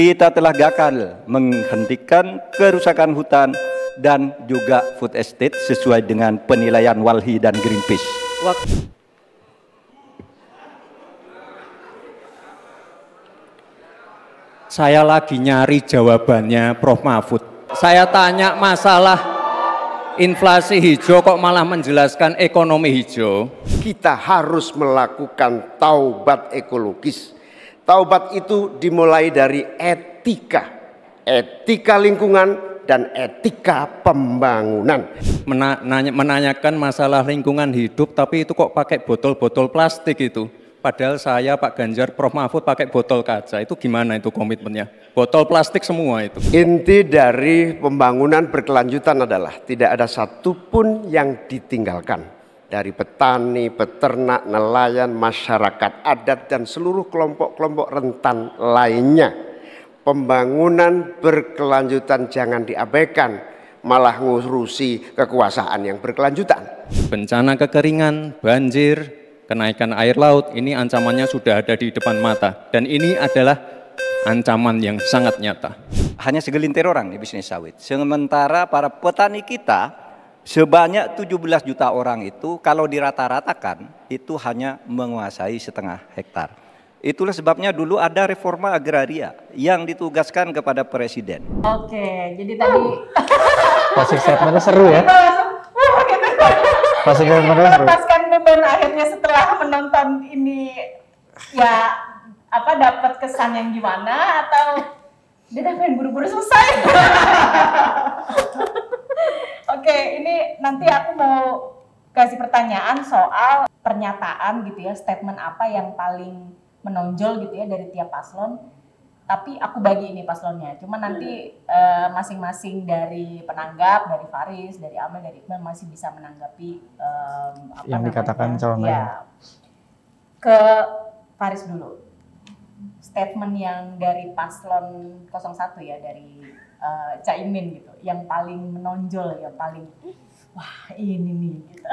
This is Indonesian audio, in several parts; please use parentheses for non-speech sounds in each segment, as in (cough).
Kita telah gagal menghentikan kerusakan hutan dan juga food estate sesuai dengan penilaian Walhi dan Greenpeace. Waktu Saya lagi nyari jawabannya Prof. Mahfud. Saya tanya masalah inflasi hijau kok malah menjelaskan ekonomi hijau. Kita harus melakukan taubat ekologis. Taubat itu dimulai dari etika. Etika lingkungan dan etika pembangunan. Menanya, menanyakan masalah lingkungan hidup tapi itu kok pakai botol-botol plastik itu. Padahal saya Pak Ganjar, Prof Mahfud pakai botol kaca. Itu gimana itu komitmennya? Botol plastik semua itu. Inti dari pembangunan berkelanjutan adalah tidak ada satupun yang ditinggalkan. Dari petani, peternak, nelayan, masyarakat adat, dan seluruh kelompok-kelompok rentan lainnya. Pembangunan berkelanjutan jangan diabaikan, malah ngurusi kekuasaan yang berkelanjutan. Bencana kekeringan, banjir, kenaikan air laut ini ancamannya sudah ada di depan mata dan ini adalah ancaman yang sangat nyata. Hanya segelintir orang di bisnis sawit. Sementara para petani kita sebanyak 17 juta orang itu kalau dirata-ratakan itu hanya menguasai setengah hektar. Itulah sebabnya dulu ada reforma agraria yang ditugaskan kepada presiden. Oke, jadi tadi (laughs) Closing statementnya seru ya. Closing statementnya seru. melepaskan beban akhirnya setelah menonton ini ya apa dapat kesan yang gimana atau dia udah pengen buru-buru selesai. (laughs) Oke, ini nanti aku mau kasih pertanyaan soal pernyataan gitu ya, statement apa yang paling menonjol gitu ya dari tiap paslon. Tapi aku bagi ini paslonnya. Cuma nanti eh, masing-masing dari penanggap, dari Faris, dari Amel, dari Iqbal masih bisa menanggapi em, apa Yang dikatakan calon lain. ya. Ke Faris dulu. Statement yang dari paslon 01 ya dari eh, Caimin gitu, yang paling menonjol, yang paling wah ini nih gitu.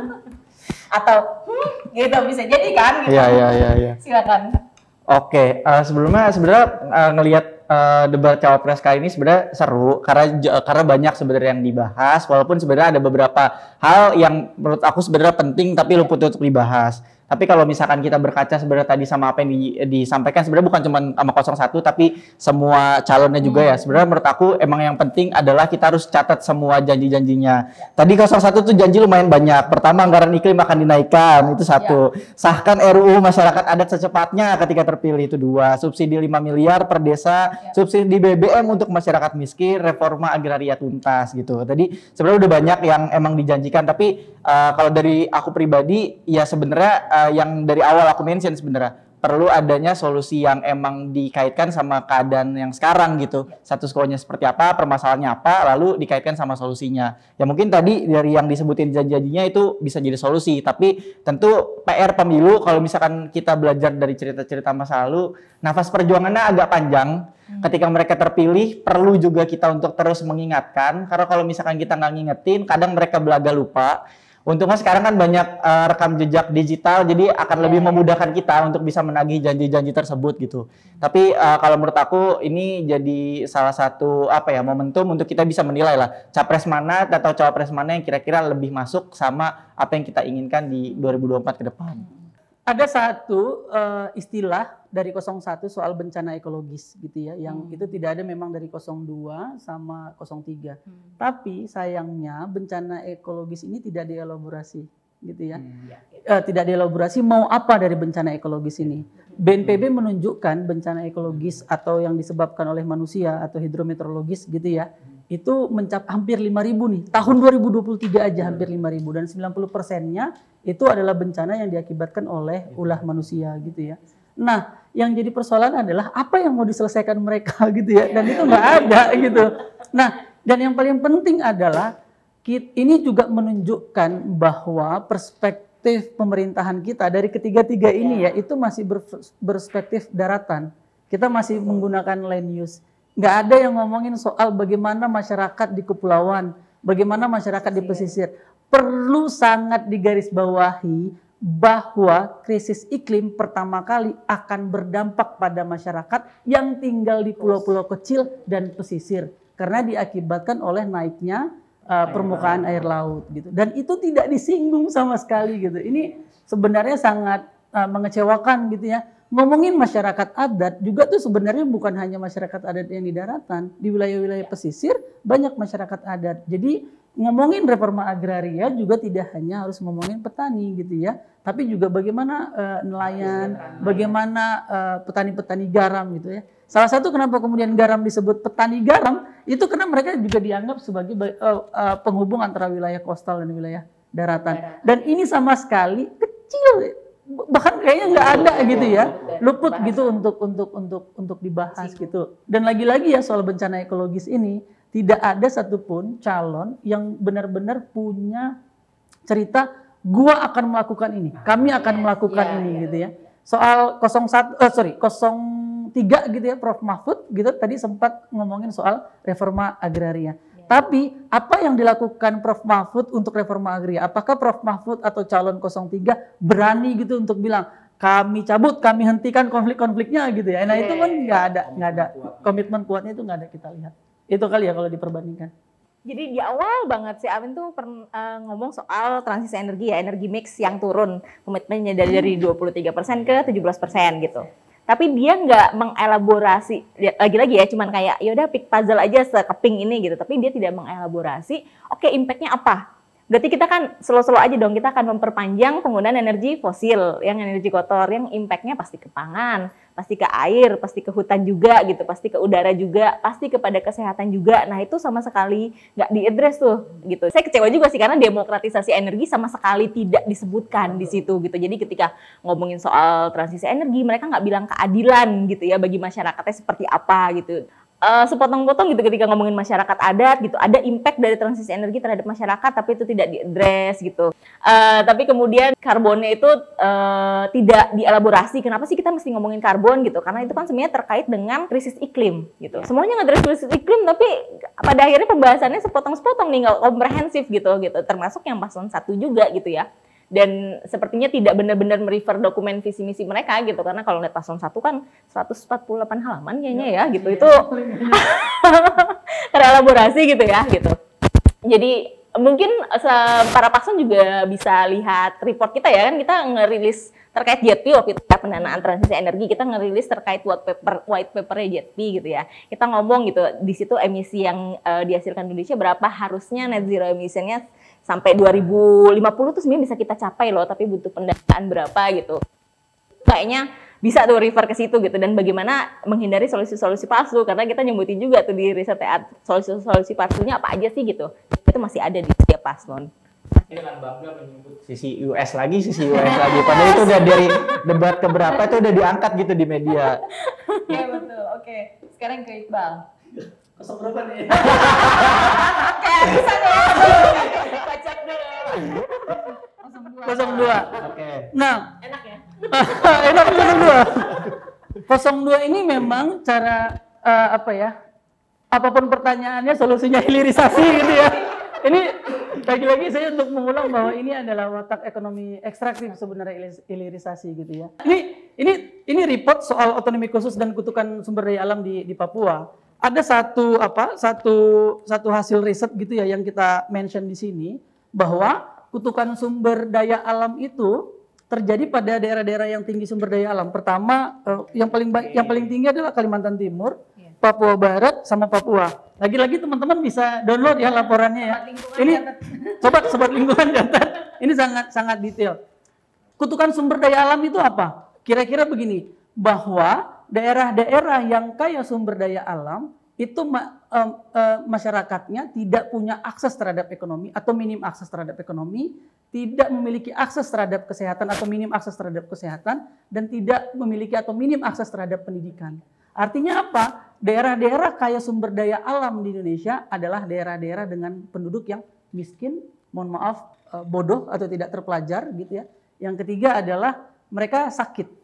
(laughs) Atau hmm, gitu bisa jadi kan gitu. Iya, iya, iya, iya. Silakan. Oke, eh, sebelumnya sebenarnya eh, ngelihat eh, debat cawapres kali ini sebenarnya seru karena karena banyak sebenarnya yang dibahas walaupun sebenarnya ada beberapa hal yang menurut aku sebenarnya penting tapi luput untuk dibahas. Tapi kalau misalkan kita berkaca sebenarnya tadi sama apa yang di- disampaikan sebenarnya bukan cuma sama 01 tapi semua calonnya juga ya. Sebenarnya menurut aku emang yang penting adalah kita harus catat semua janji-janjinya. Tadi 01 tuh janji lumayan banyak. Pertama anggaran iklim akan dinaikkan itu satu. Sahkan RUU masyarakat adat secepatnya ketika terpilih itu dua. Subsidi 5 miliar per desa, subsidi BBM untuk masyarakat miskin, reforma agraria tuntas gitu. Tadi sebenarnya udah banyak yang emang dijanjikan tapi eh, kalau dari aku pribadi ya sebenarnya eh, yang dari awal aku mention sebenarnya perlu adanya solusi yang emang dikaitkan sama keadaan yang sekarang gitu. Status quo-nya seperti apa, permasalahannya apa, lalu dikaitkan sama solusinya. Ya mungkin tadi dari yang disebutin janji-janjinya itu bisa jadi solusi, tapi tentu PR pemilu kalau misalkan kita belajar dari cerita-cerita masa lalu, nafas perjuangannya agak panjang. Ketika mereka terpilih, perlu juga kita untuk terus mengingatkan, karena kalau misalkan kita nggak ngingetin, kadang mereka belaga lupa. Untungnya sekarang kan banyak eh, rekam jejak digital, jadi akan lebih memudahkan kita untuk bisa menagih janji-janji tersebut gitu. Tapi eh, kalau menurut aku ini jadi salah satu apa ya momentum untuk kita bisa menilai lah capres mana atau cawapres mana yang kira-kira lebih masuk sama apa yang kita inginkan di 2024 ke depan. Ada satu eh, istilah dari 01 soal bencana ekologis gitu ya yang itu tidak ada memang dari 02 sama 03. Tapi sayangnya bencana ekologis ini tidak dielaborasi gitu ya. Eh, tidak dielaborasi mau apa dari bencana ekologis ini. BNPB menunjukkan bencana ekologis atau yang disebabkan oleh manusia atau hidrometeorologis gitu ya. Itu mencap hampir 5000 nih. Tahun 2023 aja hampir 5000 dan 90 persennya itu adalah bencana yang diakibatkan oleh ulah manusia gitu ya. Nah, yang jadi persoalan adalah apa yang mau diselesaikan mereka (laughs) gitu ya, dan itu nggak ada gitu. Nah, dan yang paling penting adalah ini juga menunjukkan bahwa perspektif pemerintahan kita dari ketiga-tiga ini ya itu masih ber- berperspektif daratan. Kita masih menggunakan land use. Nggak ada yang ngomongin soal bagaimana masyarakat di kepulauan, bagaimana masyarakat di pesisir. Perlu sangat digarisbawahi bahwa krisis iklim pertama kali akan berdampak pada masyarakat yang tinggal di pulau-pulau kecil dan pesisir karena diakibatkan oleh naiknya uh, permukaan air laut gitu. Dan itu tidak disinggung sama sekali gitu. Ini sebenarnya sangat uh, mengecewakan gitu ya. Ngomongin masyarakat adat juga tuh sebenarnya bukan hanya masyarakat adat yang di daratan, di wilayah-wilayah pesisir banyak masyarakat adat. Jadi ngomongin reforma agraria juga tidak hanya harus ngomongin petani gitu ya, tapi juga bagaimana uh, nelayan, bagaimana? uh, petani-petani garam gitu ya. Salah satu kenapa kemudian garam disebut petani garam itu karena mereka juga dianggap sebagai uh, uh, penghubung antara wilayah kostal dan wilayah daratan. Dan ini sama sekali kecil bahkan kayaknya nggak ada gitu ya. Luput gitu untuk untuk untuk untuk dibahas gitu. Dan lagi-lagi ya soal bencana ekologis ini tidak ada satupun calon yang benar-benar punya cerita gua akan melakukan ini, kami akan iya, melakukan ya, ini ya. gitu ya. Soal 01 eh, sorry 03 gitu ya Prof Mahfud gitu tadi sempat ngomongin soal reforma agraria. Ya. Tapi apa yang dilakukan Prof Mahfud untuk reforma agraria? Apakah Prof Mahfud atau calon 03 berani gitu untuk bilang kami cabut, kami hentikan konflik-konfliknya gitu ya. Nah, itu kan nggak ada, nggak ada komitmen kuatnya itu nggak ada kita lihat. Itu kali ya kalau diperbandingkan. Jadi di awal banget si Amin tuh per, uh, ngomong soal transisi energi ya, energi mix yang turun komitmennya dari dari 23% ke 17% gitu. Tapi dia nggak mengelaborasi lagi-lagi ya, cuman kayak yaudah pick puzzle aja sekeping ini gitu. Tapi dia tidak mengelaborasi, oke okay, impactnya apa? Berarti kita kan slow-slow aja dong, kita akan memperpanjang penggunaan energi fosil, yang energi kotor, yang impactnya pasti ke pangan, pasti ke air, pasti ke hutan juga gitu, pasti ke udara juga, pasti kepada kesehatan juga. Nah itu sama sekali nggak diadres tuh gitu. Saya kecewa juga sih karena demokratisasi energi sama sekali tidak disebutkan di situ gitu. Jadi ketika ngomongin soal transisi energi, mereka nggak bilang keadilan gitu ya bagi masyarakatnya seperti apa gitu uh, sepotong-potong gitu ketika ngomongin masyarakat adat gitu. Ada impact dari transisi energi terhadap masyarakat tapi itu tidak diadres gitu. Uh, tapi kemudian karbonnya itu uh, tidak dielaborasi. Kenapa sih kita mesti ngomongin karbon gitu? Karena itu kan sebenarnya terkait dengan krisis iklim gitu. Semuanya ngadres krisis iklim tapi pada akhirnya pembahasannya sepotong-sepotong nih nggak komprehensif gitu gitu. Termasuk yang paslon satu juga gitu ya dan sepertinya tidak benar-benar merefer dokumen visi misi mereka gitu. Karena kalau lihat paslon satu kan 148 halaman kayaknya ya, ya gitu. Iya, itu (laughs) terelaborasi gitu ya gitu. Jadi mungkin para paslon juga bisa lihat report kita ya kan. Kita ngerilis terkait JETP waktu itu ya pendanaan transisi energi. Kita ngerilis terkait white paper white paper JETP gitu ya. Kita ngomong gitu di situ emisi yang uh, dihasilkan Indonesia berapa harusnya net zero emisinya sampai 2050 tuh sebenarnya bisa kita capai loh, tapi butuh pendanaan berapa gitu. Kayaknya bisa tuh refer ke situ gitu dan bagaimana menghindari solusi-solusi palsu karena kita nyebutin juga tuh di riset solusi-solusi palsunya apa aja sih gitu. Itu masih ada di setiap paslon. Dengan bangga menyebut sisi US lagi, sisi US lagi. Padahal itu udah dari debat keberapa itu udah diangkat gitu di media. (laughs) Iya betul. Oke, sekarang ke Iqbal. (laughs) Kosong berapa nih? Oke, bisa deh. Kocak dulu. Kosong dua. Oke. Nah. Enak ya? (laughs) enak kosong dua. Kosong dua ini memang cara uh, apa ya? Apa pun pertanyaannya solusinya hilirisasi gitu ya. Ini lagi-lagi saya untuk mengulang bahwa ini adalah watak ekonomi ekstraktif sebenarnya hilirisasi gitu ya. Ini ini ini report soal otonomi khusus dan kutukan sumber daya alam di di Papua ada satu apa satu satu hasil riset gitu ya yang kita mention di sini bahwa kutukan sumber daya alam itu terjadi pada daerah-daerah yang tinggi sumber daya alam. Pertama uh, yang paling yang paling tinggi adalah Kalimantan Timur, iya. Papua Barat sama Papua. Lagi-lagi teman-teman bisa download ya laporannya ya. Ini coba sobat lingkungan catat. (laughs) Ini sangat sangat detail. Kutukan sumber daya alam itu apa? Kira-kira begini, bahwa daerah-daerah yang kaya sumber daya alam itu ma um, uh, masyarakatnya tidak punya akses terhadap ekonomi atau minim akses terhadap ekonomi, tidak memiliki akses terhadap kesehatan atau minim akses terhadap kesehatan, dan tidak memiliki atau minim akses terhadap pendidikan. Artinya apa? Daerah-daerah kaya sumber daya alam di Indonesia adalah daerah-daerah dengan penduduk yang miskin, mohon maaf, uh, bodoh atau tidak terpelajar gitu ya. Yang ketiga adalah mereka sakit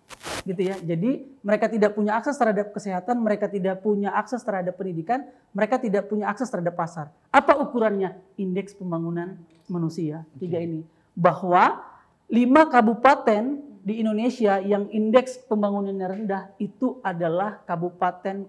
gitu ya. Jadi mereka tidak punya akses terhadap kesehatan, mereka tidak punya akses terhadap pendidikan, mereka tidak punya akses terhadap pasar. Apa ukurannya? Indeks pembangunan manusia. Tiga ini. Bahwa lima kabupaten di Indonesia yang indeks pembangunannya rendah itu adalah kabupaten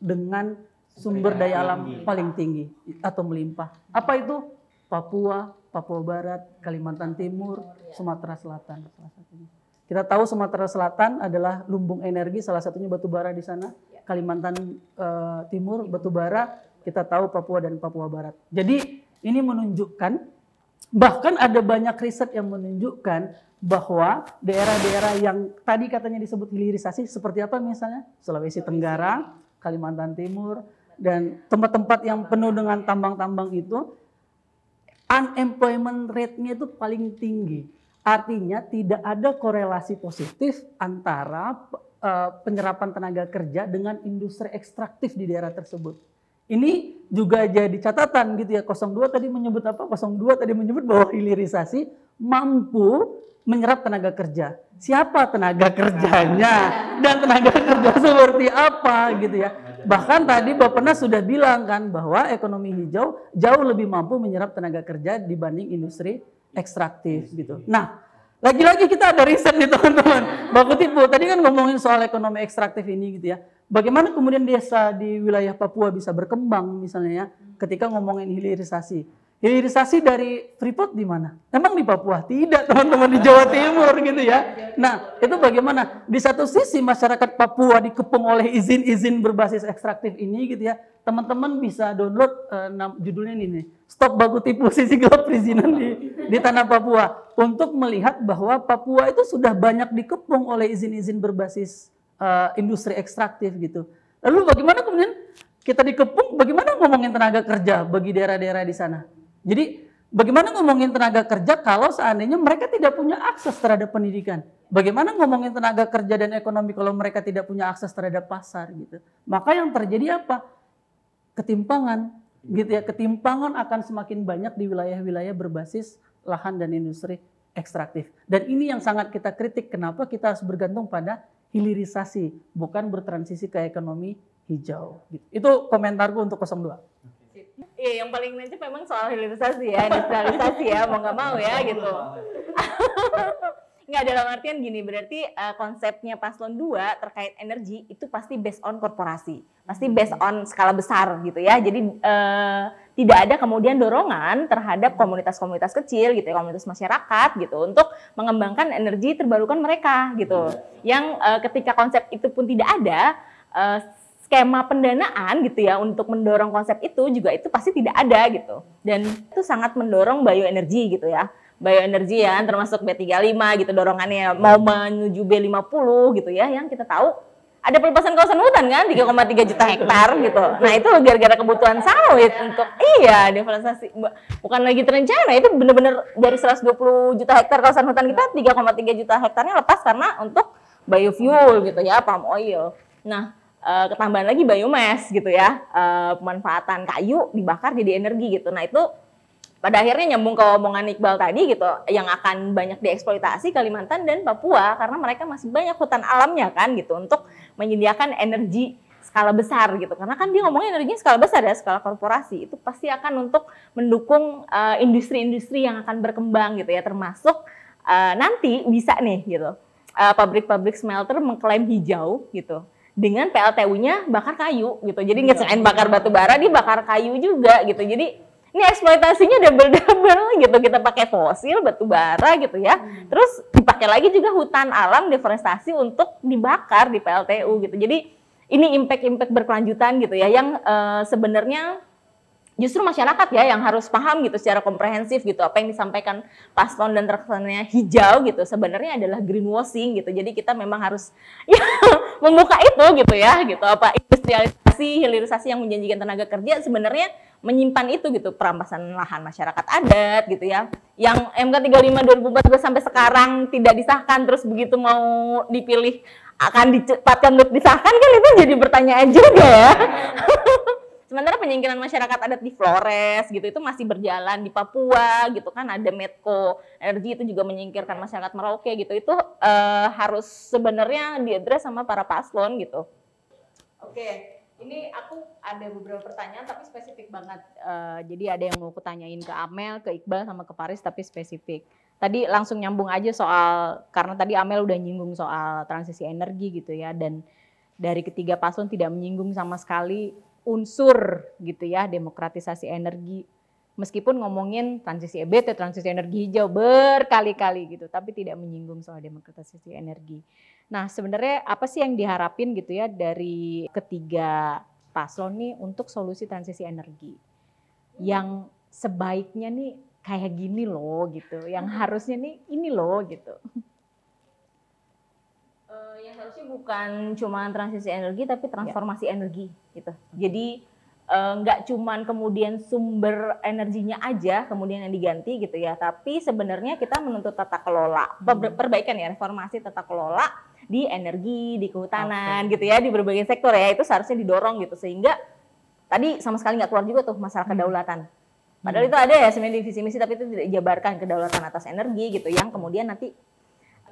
dengan sumber daya alam paling tinggi atau melimpah. Apa itu? Papua, Papua Barat, Kalimantan Timur, Sumatera Selatan salah satunya. Kita tahu Sumatera Selatan adalah lumbung energi, salah satunya batu bara di sana. Kalimantan eh, Timur batu bara, kita tahu Papua dan Papua Barat. Jadi ini menunjukkan bahkan ada banyak riset yang menunjukkan bahwa daerah-daerah yang tadi katanya disebut hilirisasi seperti apa misalnya Sulawesi Tenggara, Kalimantan Timur dan tempat-tempat yang penuh dengan tambang-tambang itu unemployment rate-nya itu paling tinggi. Artinya tidak ada korelasi positif antara uh, penyerapan tenaga kerja dengan industri ekstraktif di daerah tersebut. Ini juga jadi catatan gitu ya. 02 tadi menyebut apa? 02 tadi menyebut bahwa hilirisasi mampu menyerap tenaga kerja. Siapa tenaga kerjanya dan tenaga kerja seperti apa gitu ya. Bahkan tadi Bapak Nas sudah bilang kan bahwa ekonomi hijau jauh lebih mampu menyerap tenaga kerja dibanding industri ekstraktif gitu. Nah, lagi-lagi kita ada riset nih (laughs) teman-teman. Baku tipu, tadi kan ngomongin soal ekonomi ekstraktif ini gitu ya. Bagaimana kemudian desa di wilayah Papua bisa berkembang misalnya ya ketika ngomongin hilirisasi. Hilirisasi dari Freeport di mana? Emang di Papua? Tidak (laughs) teman-teman di Jawa Timur gitu ya. Nah itu bagaimana? Di satu sisi masyarakat Papua dikepung oleh izin-izin berbasis ekstraktif ini gitu ya. Teman-teman bisa download uh, judulnya ini nih. Stop baku tipu sisi gelap perizinan di, di tanah Papua. Untuk melihat bahwa Papua itu sudah banyak dikepung oleh izin-izin berbasis uh, industri ekstraktif gitu. Lalu bagaimana kemudian kita dikepung, bagaimana ngomongin tenaga kerja bagi daerah-daerah di sana? Jadi bagaimana ngomongin tenaga kerja kalau seandainya mereka tidak punya akses terhadap pendidikan? Bagaimana ngomongin tenaga kerja dan ekonomi kalau mereka tidak punya akses terhadap pasar gitu? Maka yang terjadi apa? Ketimpangan gitu ya. Ketimpangan akan semakin banyak di wilayah-wilayah berbasis lahan dan industri ekstraktif. Dan ini yang sangat kita kritik kenapa kita harus bergantung pada hilirisasi, bukan bertransisi ke ekonomi hijau. Gitu. Itu komentarku untuk 02. Iya, yang paling menarik memang soal hilirisasi ya, industrialisasi ya, mau nggak mau ya gitu. (laughs) Nggak dalam artian gini, berarti uh, konsepnya paslon 2 terkait energi itu pasti based on korporasi, pasti based on skala besar gitu ya. Jadi uh, tidak ada kemudian dorongan terhadap komunitas-komunitas kecil gitu ya, komunitas masyarakat gitu untuk mengembangkan energi terbarukan mereka gitu. Yang uh, ketika konsep itu pun tidak ada, uh, skema pendanaan gitu ya untuk mendorong konsep itu juga itu pasti tidak ada gitu. Dan itu sangat mendorong bioenergi gitu ya. Bioenergi ya termasuk B35 gitu dorongannya mau menuju B50 gitu ya yang kita tahu ada pelepasan kawasan hutan kan 3,3 juta hektar gitu. Nah itu gara-gara kebutuhan sawit untuk iya deforestasi bukan lagi terencana itu benar-benar dari 120 juta hektar kawasan hutan kita 3,3 juta hektarnya lepas karena untuk biofuel gitu ya palm oil. Nah uh, ketambahan lagi biomass gitu ya, uh, pemanfaatan kayu dibakar jadi energi gitu. Nah itu pada akhirnya nyambung ke omongan Iqbal tadi gitu, yang akan banyak dieksploitasi Kalimantan dan Papua karena mereka masih banyak hutan alamnya kan gitu untuk menyediakan energi skala besar gitu karena kan dia ngomongnya energinya skala besar ya skala korporasi itu pasti akan untuk mendukung uh, industri-industri yang akan berkembang gitu ya termasuk uh, nanti bisa nih gitu pabrik-pabrik smelter mengklaim hijau gitu dengan PLTU-nya bakar kayu gitu. Jadi nggak selain bakar batu bara, dia bakar kayu juga gitu. Jadi ini eksploitasinya double-double gitu. Kita pakai fosil, batu bara gitu ya. Terus dipakai lagi juga hutan alam deforestasi untuk dibakar di PLTU gitu. Jadi ini impact-impact berkelanjutan gitu ya yang uh, sebenarnya justru masyarakat ya yang harus paham gitu secara komprehensif gitu apa yang disampaikan paslon dan terkesannya hijau gitu sebenarnya adalah greenwashing gitu jadi kita memang harus (laughs) ya membuka itu gitu ya gitu apa industrialisasi hilirisasi yang menjanjikan tenaga kerja sebenarnya menyimpan itu gitu perampasan lahan masyarakat adat gitu ya. Yang MK 35 2014 sampai sekarang tidak disahkan terus begitu mau dipilih akan dicepatkan untuk disahkan kan itu jadi pertanyaan juga ya. (laughs) Sementara penyingkiran masyarakat adat di Flores gitu itu masih berjalan. Di Papua gitu kan ada Medco Energi itu juga menyingkirkan masyarakat Merauke gitu. Itu uh, harus sebenarnya diadres sama para paslon gitu. Oke, ini aku ada beberapa pertanyaan tapi spesifik banget. Uh, jadi ada yang mau kutanyain ke Amel, ke Iqbal sama ke Paris tapi spesifik. tadi langsung nyambung aja soal karena tadi Amel udah nyinggung soal transisi energi gitu ya dan dari ketiga paslon tidak menyinggung sama sekali unsur gitu ya demokratisasi energi meskipun ngomongin transisi EBT, transisi energi hijau berkali-kali gitu, tapi tidak menyinggung soal demokratisasi energi. Nah, sebenarnya apa sih yang diharapin gitu ya dari ketiga paslon nih untuk solusi transisi energi? Yang sebaiknya nih kayak gini loh gitu, yang harusnya nih ini loh gitu. Uh, yang harusnya bukan cuma transisi energi tapi transformasi ya. energi gitu. Jadi eh, nggak uh, cuman kemudian sumber energinya aja kemudian yang diganti gitu ya, tapi sebenarnya kita menuntut tata kelola hmm. perbaikan ya reformasi tata kelola di energi, di kehutanan okay. gitu ya, di berbagai sektor ya itu seharusnya didorong gitu sehingga tadi sama sekali nggak keluar juga tuh masalah hmm. kedaulatan. Padahal hmm. itu ada ya sebenarnya divisi misi tapi itu tidak dijabarkan kedaulatan atas energi gitu yang kemudian nanti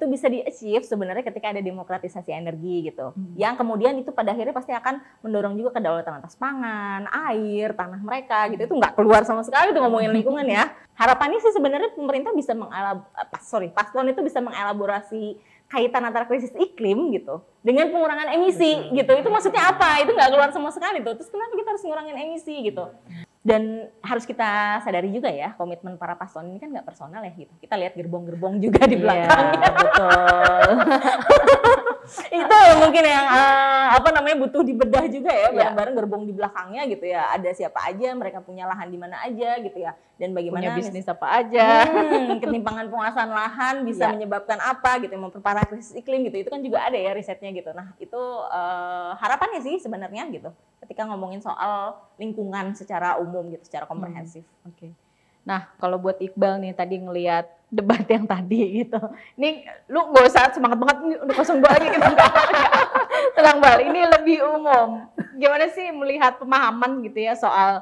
itu bisa di achieve sebenarnya ketika ada demokratisasi energi gitu. Hmm. Yang kemudian itu pada akhirnya pasti akan mendorong juga kedaulatan atas pangan, air, tanah mereka gitu. Itu nggak keluar sama sekali tuh ngomongin (laughs) lingkungan ya. Harapannya sih sebenarnya pemerintah bisa mengelab sorry, paslon itu bisa mengelaborasi kaitan antara krisis iklim gitu dengan pengurangan emisi gitu. Itu maksudnya apa? Itu nggak keluar sama sekali tuh. Terus kenapa kita harus ngurangin emisi gitu? Dan harus kita sadari juga ya, komitmen para paslon ini kan nggak personal ya gitu. Kita lihat gerbong-gerbong juga di iya, belakangnya. Iya, betul. (laughs) itu mungkin yang uh, apa namanya butuh dibedah juga ya iya. bareng-bareng gerbong di belakangnya gitu ya ada siapa aja mereka punya lahan di mana aja gitu ya dan bagaimana punya bisnis apa aja hmm, ketimpangan penguasaan lahan bisa ya. menyebabkan apa gitu memperparah krisis iklim gitu itu kan juga ada ya risetnya gitu nah itu uh, harapannya sih sebenarnya gitu ketika ngomongin soal lingkungan secara umum gitu secara komprehensif hmm. oke okay. Nah kalau buat Iqbal nih tadi ngelihat debat yang tadi gitu. Ini lu gak usah semangat banget ini udah kosong dua lagi gitu. Tenang Bal, ini lebih umum. Gimana sih melihat pemahaman gitu ya soal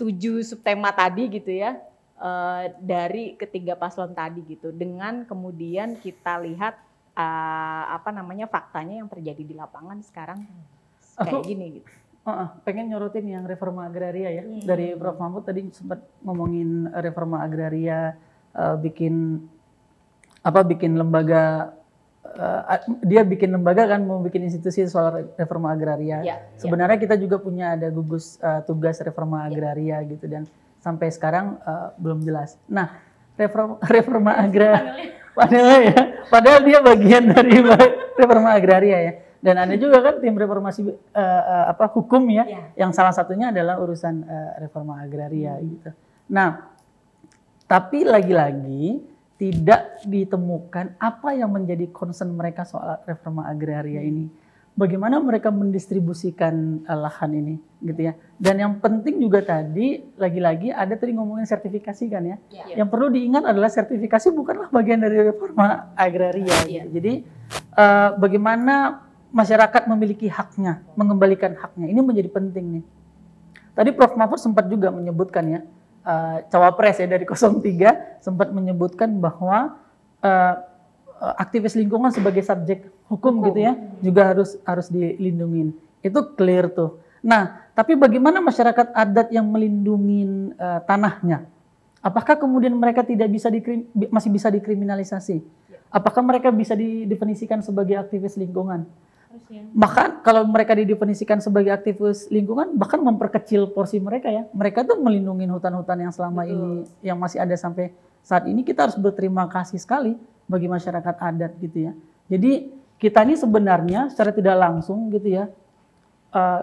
tujuh subtema tadi gitu ya uh, dari ketiga paslon tadi gitu dengan kemudian kita lihat uh, apa namanya faktanya yang terjadi di lapangan sekarang kayak gini gitu. Uh, uh, pengen nyorotin yang reforma agraria ya hmm. dari Prof Mahmud tadi sempat ngomongin reforma agraria uh, bikin apa bikin lembaga uh, dia bikin lembaga kan mau bikin institusi soal reforma agraria. Ya, Sebenarnya ya. kita juga punya ada gugus uh, tugas reforma ya. agraria gitu dan sampai sekarang uh, belum jelas. Nah, (laughs) reforma reforma agraria padahal ya, padahal dia bagian dari (laughs) reforma agraria ya. Dan ada juga kan tim reformasi uh, uh, apa hukum ya, ya, yang salah satunya adalah urusan uh, reforma agraria hmm. gitu. Nah, tapi lagi-lagi tidak ditemukan apa yang menjadi concern mereka soal reforma agraria ini. Bagaimana mereka mendistribusikan uh, lahan ini, gitu ya. Dan yang penting juga tadi, lagi-lagi ada tadi ngomongin sertifikasi kan ya. ya. Yang perlu diingat adalah sertifikasi bukanlah bagian dari reforma agraria. Ya. Gitu. Jadi uh, bagaimana masyarakat memiliki haknya, mengembalikan haknya, ini menjadi penting nih. Tadi Prof. Mahfud sempat juga menyebutkan ya, uh, cawapres ya dari 03 sempat menyebutkan bahwa uh, aktivis lingkungan sebagai subjek hukum, hukum gitu ya juga harus harus dilindungi. Itu clear tuh. Nah, tapi bagaimana masyarakat adat yang melindungi uh, tanahnya? Apakah kemudian mereka tidak bisa dikrim, masih bisa dikriminalisasi? Apakah mereka bisa didefinisikan sebagai aktivis lingkungan? Bahkan kalau mereka didefinisikan sebagai aktivis lingkungan, bahkan memperkecil porsi mereka ya. Mereka tuh melindungi hutan-hutan yang selama Betul. ini, yang masih ada sampai saat ini. Kita harus berterima kasih sekali bagi masyarakat adat gitu ya. Jadi kita ini sebenarnya secara tidak langsung gitu ya, uh,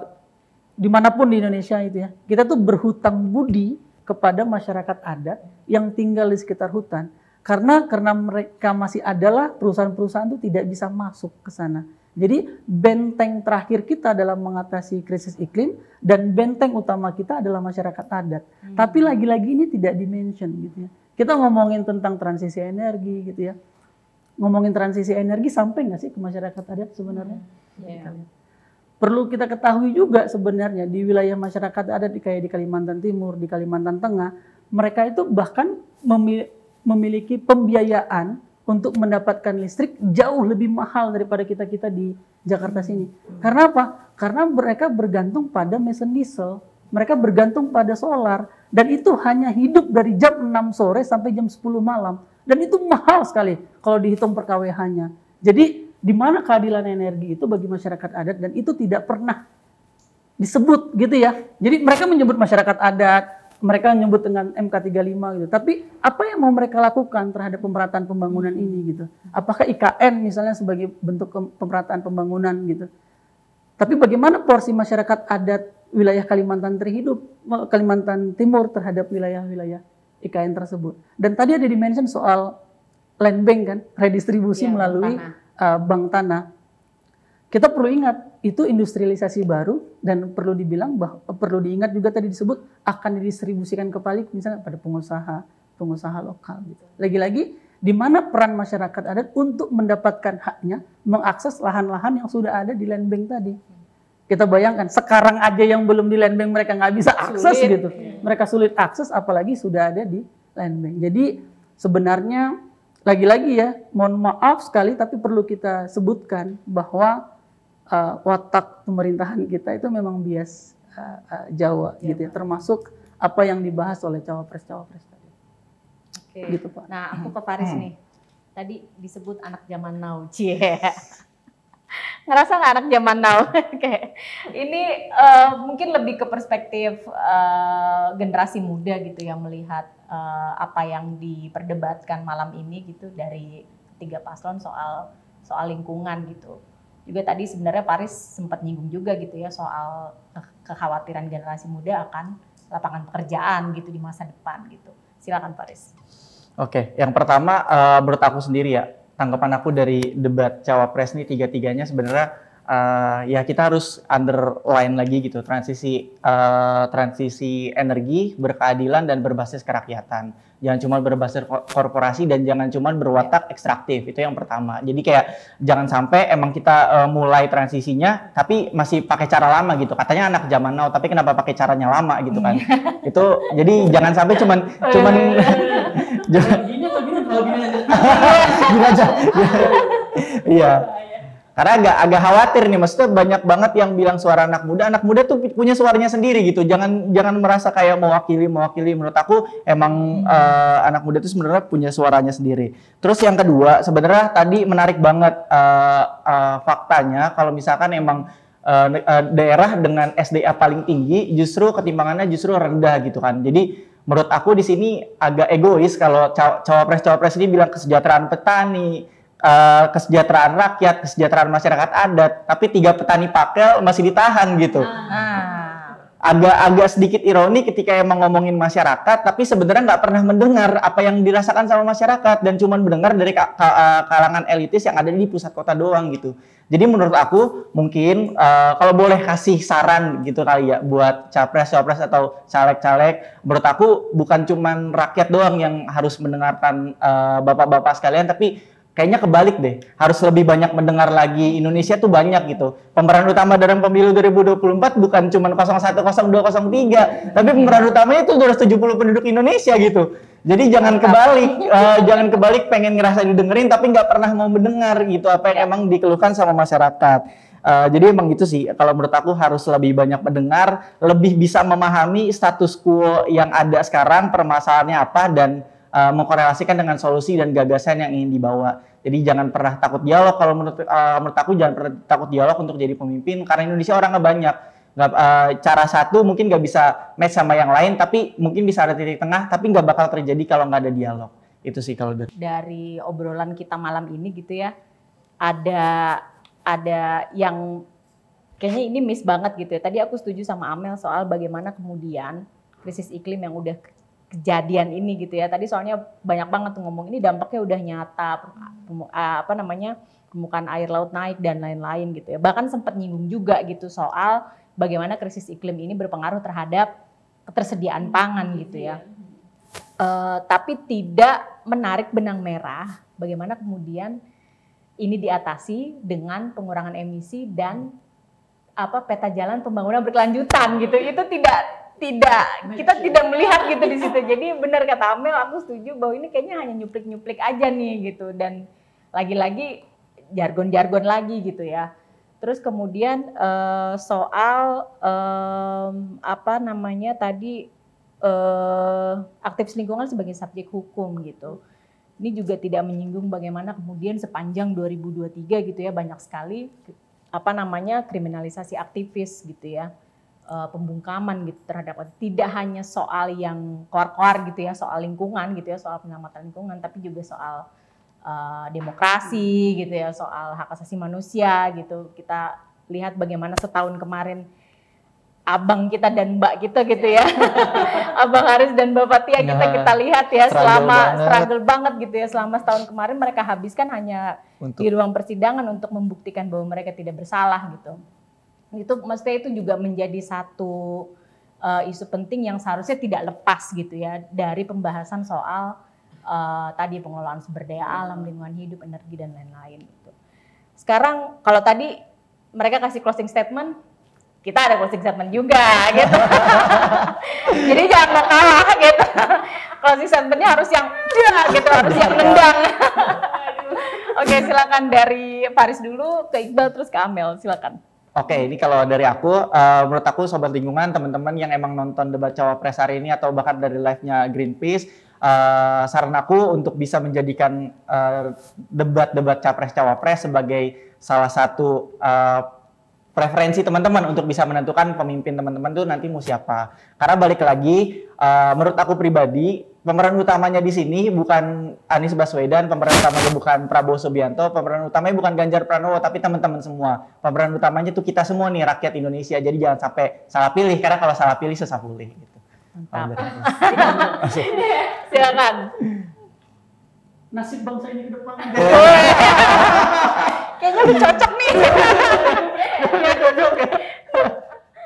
di mana pun di Indonesia itu ya, kita tuh berhutang budi kepada masyarakat adat yang tinggal di sekitar hutan. Karena karena mereka masih adalah perusahaan-perusahaan itu tidak bisa masuk ke sana jadi benteng terakhir kita dalam mengatasi krisis iklim dan benteng utama kita adalah masyarakat adat. Hmm. Tapi lagi-lagi ini tidak dimention gitu ya. Kita ngomongin tentang transisi energi gitu ya. Ngomongin transisi energi sampai nggak sih ke masyarakat adat sebenarnya? Hmm. Yeah. Perlu kita ketahui juga sebenarnya di wilayah masyarakat adat kayak di Kalimantan Timur, di Kalimantan Tengah, mereka itu bahkan memiliki pembiayaan untuk mendapatkan listrik jauh lebih mahal daripada kita-kita di Jakarta sini. Karena apa? Karena mereka bergantung pada mesin diesel, mereka bergantung pada solar dan itu hanya hidup dari jam 6 sore sampai jam 10 malam. Dan itu mahal sekali kalau dihitung per KWH-nya. Jadi di mana keadilan energi itu bagi masyarakat adat dan itu tidak pernah disebut gitu ya. Jadi mereka menyebut masyarakat adat, mereka menyebut dengan MK35 gitu. Tapi apa yang mau mereka lakukan terhadap pemerataan pembangunan ini gitu? Apakah IKN misalnya sebagai bentuk pemerataan pembangunan gitu? Tapi bagaimana porsi masyarakat adat wilayah Kalimantan terhidup, Kalimantan Timur terhadap wilayah-wilayah IKN tersebut? Dan tadi ada dimention soal land bank kan, redistribusi Iya, melalui tanah. uh, bank tanah. Kita perlu ingat itu industrialisasi baru dan perlu dibilang bahwa perlu diingat juga tadi disebut akan didistribusikan kembali misalnya pada pengusaha pengusaha lokal gitu. Lagi-lagi di mana peran masyarakat adat untuk mendapatkan haknya mengakses lahan-lahan yang sudah ada di land bank tadi. Kita bayangkan sekarang aja yang belum di land bank mereka nggak bisa akses Sulit. gitu. Mereka sulit akses apalagi sudah ada di land bank. Jadi sebenarnya lagi-lagi ya, mohon maaf sekali tapi perlu kita sebutkan bahwa uh, watak pemerintahan kita itu memang bias uh, uh, Jawa gitu ya, termasuk apa yang dibahas oleh cawapres-cawapres tadi. Oke. Gitu, Pak. Nah, aku ke Paris Hmm. nih. Tadi disebut anak zaman now. (laughs) Cie. Ngerasa nggak anak zaman now? (laughs) Kayak ini eh, mungkin lebih ke perspektif eh, generasi muda gitu yang melihat eh, apa yang diperdebatkan malam ini gitu dari tiga paslon soal soal lingkungan gitu. Juga tadi sebenarnya Paris sempat nyinggung juga gitu ya soal ke- kekhawatiran generasi muda akan lapangan pekerjaan gitu di masa depan gitu. Silakan Paris. Oke, yang pertama eh, menurut aku sendiri ya, tanggapan aku dari debat cawapres nih tiga-tiganya sebenarnya eh, ya kita harus underline lagi gitu transisi eh, transisi energi berkeadilan dan berbasis kerakyatan. Jangan cuma berbasis ko- korporasi dan jangan cuma berwatak ekstraktif itu yang pertama. Jadi kayak jangan sampai emang kita eh, mulai transisinya tapi masih pakai cara lama gitu. Katanya anak zaman now tapi kenapa pakai caranya lama gitu kan? (laughs) itu jadi jangan sampai cuman cuman (laughs) jangan Gini atau gini? Kalau gini aja. (laughs) gini aja. Iya. Karena agak agak khawatir nih, maksudnya banyak banget yang bilang suara anak muda. Anak muda tuh punya suaranya sendiri gitu. Jangan jangan merasa kayak mewakili mewakili. Menurut aku emang eh, anak muda itu sebenarnya punya suaranya sendiri. Terus yang kedua, sebenarnya tadi menarik banget eh, eh, faktanya kalau misalkan emang ne- eh, daerah dengan SDA paling tinggi justru ketimbangannya justru rendah gitu kan. Jadi menurut aku di sini agak egois kalau caw- cawapres-cawapres ini bilang kesejahteraan petani, eh, kesejahteraan rakyat, kesejahteraan masyarakat adat, tapi tiga petani pakel masih ditahan gitu. Agak-agak sedikit ironi ketika emang ngomongin masyarakat, tapi sebenarnya nggak pernah mendengar apa yang dirasakan sama masyarakat dan cuma mendengar dari ka- ka- eh, kalangan elitis yang ada di pusat kota doang gitu. Jadi menurut aku mungkin eh, kalau boleh kasih saran gitu kali ya buat capres, cawapres atau caleg-caleg, menurut aku bukan cuman rakyat doang yang harus mendengarkan bapak-bapak sekalian, tapi kayaknya kebalik deh. Harus lebih banyak mendengar lagi. Indonesia tuh banyak gitu. Pemeran utama dalam pemilu 2024 bukan cuma 01, 02, 03, tapi pemeran utamanya itu 270 penduduk Indonesia gitu. Jadi jangan kebalik, eh, jangan kebalik pengen ngerasa didengerin tapi nggak pernah mau mendengar gitu apa yang emang dikeluhkan sama masyarakat. Eh, jadi emang gitu sih. Kalau menurut aku harus lebih banyak mendengar, lebih bisa memahami status quo yang ada sekarang, permasalahannya apa dan uh, mengkorelasikan dengan solusi dan gagasan yang ingin dibawa. Jadi jangan pernah takut dialog. Kalau menurut uh, menurut aku jangan pernah takut dialog untuk jadi pemimpin karena Indonesia orangnya banyak. Nggak, uh, cara satu mungkin nggak bisa match sama yang lain, tapi mungkin bisa ada titik tengah, tapi nggak bakal terjadi kalau nggak ada dialog. Itu sih kalau dari. dari obrolan kita malam ini gitu ya, ada ada yang kayaknya ini miss banget gitu ya. Tadi aku setuju sama Amel soal bagaimana kemudian krisis iklim yang udah kejadian ini gitu ya. Tadi soalnya banyak banget tuh ngomong ini dampaknya udah nyata, apa namanya permukaan air laut naik dan lain-lain gitu ya. Bahkan sempat nyinggung juga gitu soal bagaimana krisis iklim ini berpengaruh terhadap ketersediaan pangan gitu ya. Eh, tapi tidak menarik benang merah bagaimana kemudian ini diatasi dengan pengurangan emisi dan apa peta jalan pembangunan berkelanjutan gitu itu tidak tidak. Kita tidak melihat gitu di situ. Jadi benar kata Amel aku setuju bahwa ini kayaknya hanya nyuplik-nyuplik aja nih gitu. Dan lagi-lagi jargon-jargon lagi gitu ya. Terus kemudian eh, soal em, apa namanya tadi eh, aktivis lingkungan sebagai subjek hukum gitu. Ini juga tidak menyinggung bagaimana kemudian sepanjang 2023 gitu ya banyak sekali apa namanya kriminalisasi aktivis gitu ya uh, pembungkaman gitu terhadap tidak hanya soal yang koar-koar gitu ya soal lingkungan gitu ya soal penyelamatan lingkungan tapi juga soal uh, demokrasi gitu ya soal hak asasi manusia gitu kita lihat bagaimana setahun kemarin abang kita dan mbak kita gitu ya (laughs) abang Haris dan mbak Fatia kita nah, kita lihat ya selama banget. struggle banget gitu ya selama setahun kemarin mereka habiskan hanya untuk. di ruang persidangan untuk membuktikan bahwa mereka tidak bersalah gitu itu mestinya itu juga menjadi satu uh, isu penting yang seharusnya tidak lepas gitu ya dari pembahasan soal uh, tadi pengelolaan sumber daya alam, lingkungan hidup, energi dan lain-lain gitu. Sekarang kalau tadi mereka kasih closing statement, kita ada closing statement juga (laughs) gitu. Jadi jangan mau kalah gitu. closing statementnya harus yang ya, gitu, harus yang nendang. Oke, silakan dari Faris dulu ke Iqbal terus ke Amel, silakan. Oke, ini kalau dari aku, uh, menurut aku sobat lingkungan, teman-teman yang emang nonton debat cawapres hari ini atau bahkan dari live-nya Greenpeace, uh, saran aku untuk bisa menjadikan uh, debat-debat capres cawapres sebagai salah satu uh, preferensi teman-teman untuk bisa menentukan pemimpin teman-teman tuh nanti mau siapa. Karena balik lagi, uh, menurut aku pribadi, pemeran utamanya di sini bukan Anies Baswedan, pemeran utamanya bukan Prabowo Subianto, pemeran utamanya bukan Ganjar Pranowo, tapi teman-teman semua. Pemeran utamanya tuh kita semua nih rakyat Indonesia. Jadi jangan sampai salah pilih karena kalau salah pilih susah pulih gitu. Mantap. Silakan. Nasib bangsa ini ke depan. Kayaknya cocok nih. (laughs)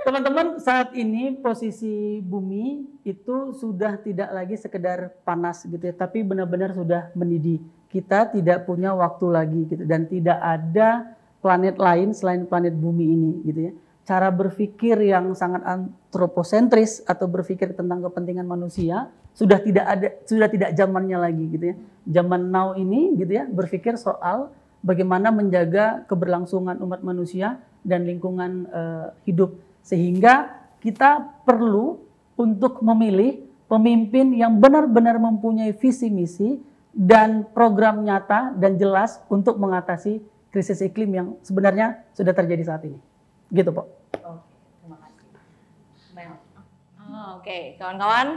Teman-teman, saat ini posisi bumi itu sudah tidak lagi sekedar panas gitu ya, tapi benar-benar sudah mendidih. Kita tidak punya waktu lagi gitu dan tidak ada planet lain selain planet bumi ini gitu ya. Cara berpikir yang sangat antroposentris atau berpikir tentang kepentingan manusia sudah tidak ada sudah tidak zamannya lagi gitu ya. Zaman now ini gitu ya berpikir soal bagaimana menjaga keberlangsungan umat manusia dan lingkungan uh, hidup sehingga kita perlu untuk memilih pemimpin yang benar-benar mempunyai visi misi dan program nyata dan jelas untuk mengatasi krisis iklim yang sebenarnya sudah terjadi saat ini. Gitu, Pak. Oke, terima kasih. Mel. Oh, Oke, okay. kawan-kawan,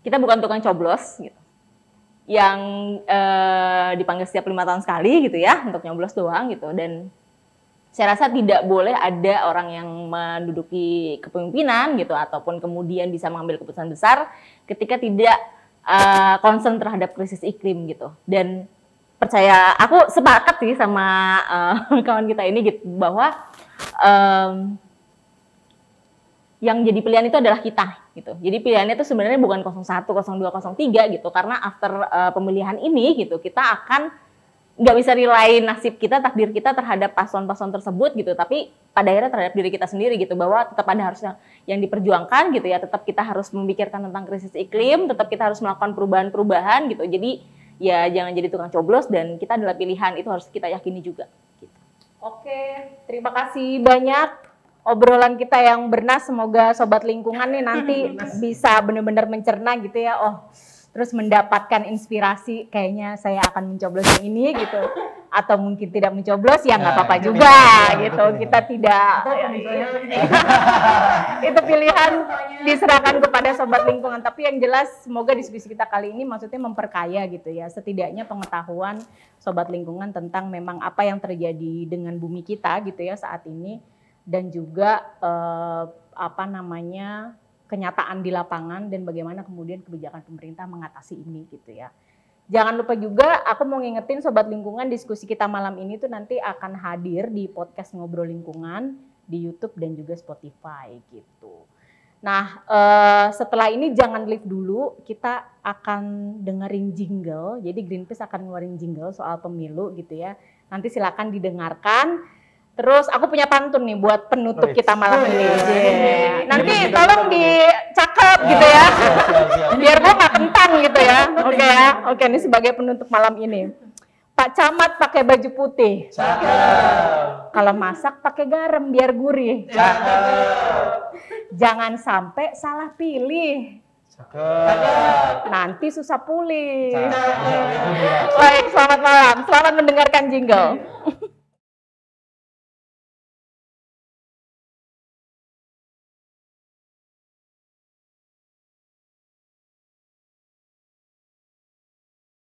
kita bukan tukang coblos gitu. Yang eh, dipanggil setiap lima tahun sekali gitu ya untuk nyoblos doang gitu. Dan saya rasa tidak boleh ada orang yang menduduki kepemimpinan gitu ataupun kemudian bisa mengambil keputusan besar ketika tidak uh, concern terhadap krisis iklim gitu. Dan percaya aku sepakat sih sama uh, (laughs) kawan kita ini gitu bahwa um, yang jadi pilihan itu adalah kita gitu. Jadi pilihannya itu sebenarnya bukan 01, 02, 03 gitu karena after uh, pemilihan ini gitu kita akan nggak bisa rely nasib kita, takdir kita terhadap paslon-paslon tersebut gitu, tapi pada akhirnya terhadap diri kita sendiri gitu, bahwa tetap ada harusnya yang diperjuangkan gitu ya, tetap kita harus memikirkan tentang krisis iklim, tetap kita harus melakukan perubahan-perubahan gitu, jadi ya jangan jadi tukang coblos dan kita adalah pilihan itu harus kita yakini juga. Gitu. Oke, terima kasih banyak obrolan kita yang bernas, semoga sobat lingkungan nih nanti (laughs) bisa benar-benar mencerna gitu ya, oh terus mendapatkan inspirasi kayaknya saya akan mencoblos yang ini gitu. Atau mungkin tidak mencoblos ya nggak nah, apa-apa juga gitu. Kita tidak (laughs) itu pilihan diserahkan kepada sobat lingkungan. Tapi yang jelas semoga diskusi kita kali ini maksudnya memperkaya gitu ya. Setidaknya pengetahuan sobat lingkungan tentang memang apa yang terjadi dengan bumi kita gitu ya saat ini dan juga eh, apa namanya kenyataan di lapangan dan bagaimana kemudian kebijakan pemerintah mengatasi ini gitu ya. Jangan lupa juga aku mau ngingetin sobat lingkungan diskusi kita malam ini tuh nanti akan hadir di podcast ngobrol lingkungan di YouTube dan juga Spotify gitu. Nah, eh, setelah ini jangan leave dulu, kita akan dengerin jingle. Jadi Greenpeace akan ngeluarin jingle soal pemilu gitu ya. Nanti silakan didengarkan. Terus aku punya pantun nih buat penutup kita malam ini. Yeah. Nanti tolong dicakap gitu ya. (laughs) Biar gue gak kentang gitu ya. Oke okay, ya. Oke okay, ini sebagai penutup malam ini. Pak Camat pakai baju putih. Cakep. Kalau masak pakai garam biar gurih. Cakep. Jangan sampai salah pilih. Nanti susah pulih. Baik, selamat malam. Selamat mendengarkan jingle.